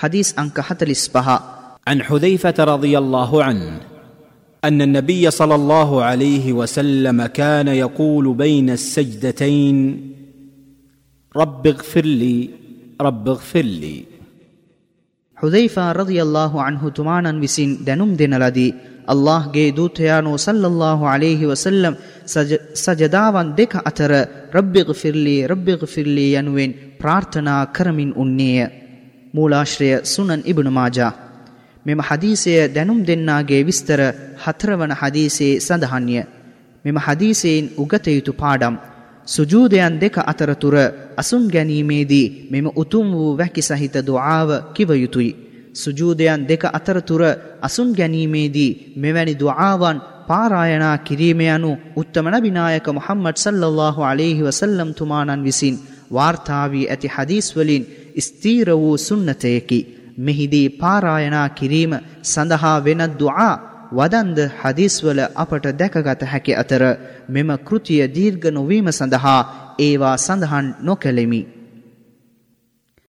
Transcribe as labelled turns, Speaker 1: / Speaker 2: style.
Speaker 1: حديث أنكحة الإسبهاء
Speaker 2: عن حذيفة رضي الله عنه أن النبي صلى الله عليه وسلم كان يقول بين السجدتين رب اغفر لي رب اغفر لي
Speaker 1: ಹುದೈಫಾ ರದಿಯಲ್ಲಾಹು ಅನ್ಹು ತುಮಾನನ್ವಿಸಿನ್ ದೆನುಮ್ದಿನಲದಿ ಅಲ್ಲಾಹ್ಗೆ ದೂತಯಾನು ಸಲ್ಲಲ್ಲಾಹು ಅಲೇಹಿ ವಸಲ್ಲಂ ಸಜ ಸಜದಾವನ್ ದೆಖ ಅತರ ರಬ್ಬಿಗ್ ಫಿರ್ಲಿ ರಬ್ಬಿಗ್ ಫಿರ್ಲಿ ಎನ್ನುವೆನ್ ಪ್ರಾರ್ಥನಾ ಕರಮಿನ್ ಉಣ್ಣೆಯ මූලාශ්‍රය සුනන් ඉබ්නු මාජා. මෙම හදීසය දැනුම් දෙන්නාගේ විස්තර හතරවන හදීසේ සඳහන්ය. මෙම හදීසයෙන් උගත යුතු පාඩම්. සුජූදයන් දෙක අතරතුර අසුන් ගැනීමේදී මෙම උතුම් වූ වැකි සහිත දුආව කිව යුතුයි. සුජූදයන් දෙක අතරතුර අසුන් ගැනීමේදී මෙවැනි දුආවන් පාරායනා කිරීම යනු උත්තම නබිනායක මුහම්මද් සල්ලල්ලාහු අලයිහි වසල්ලම් තුමාණන් විසින් වාර්තා වී ඇති හදීස් වලින් ස්ථීර වූ සුන්නතයකි. මෙහිදී පාරායනා කිරීම සඳහා වෙනත් දුආ වදන්ද හදිස්වල අපට දැකගත හැකි අතර මෙම කෘතිය දීර්ඝ නොවීම සඳහා ඒවා සඳහන් නොකෙලෙමි.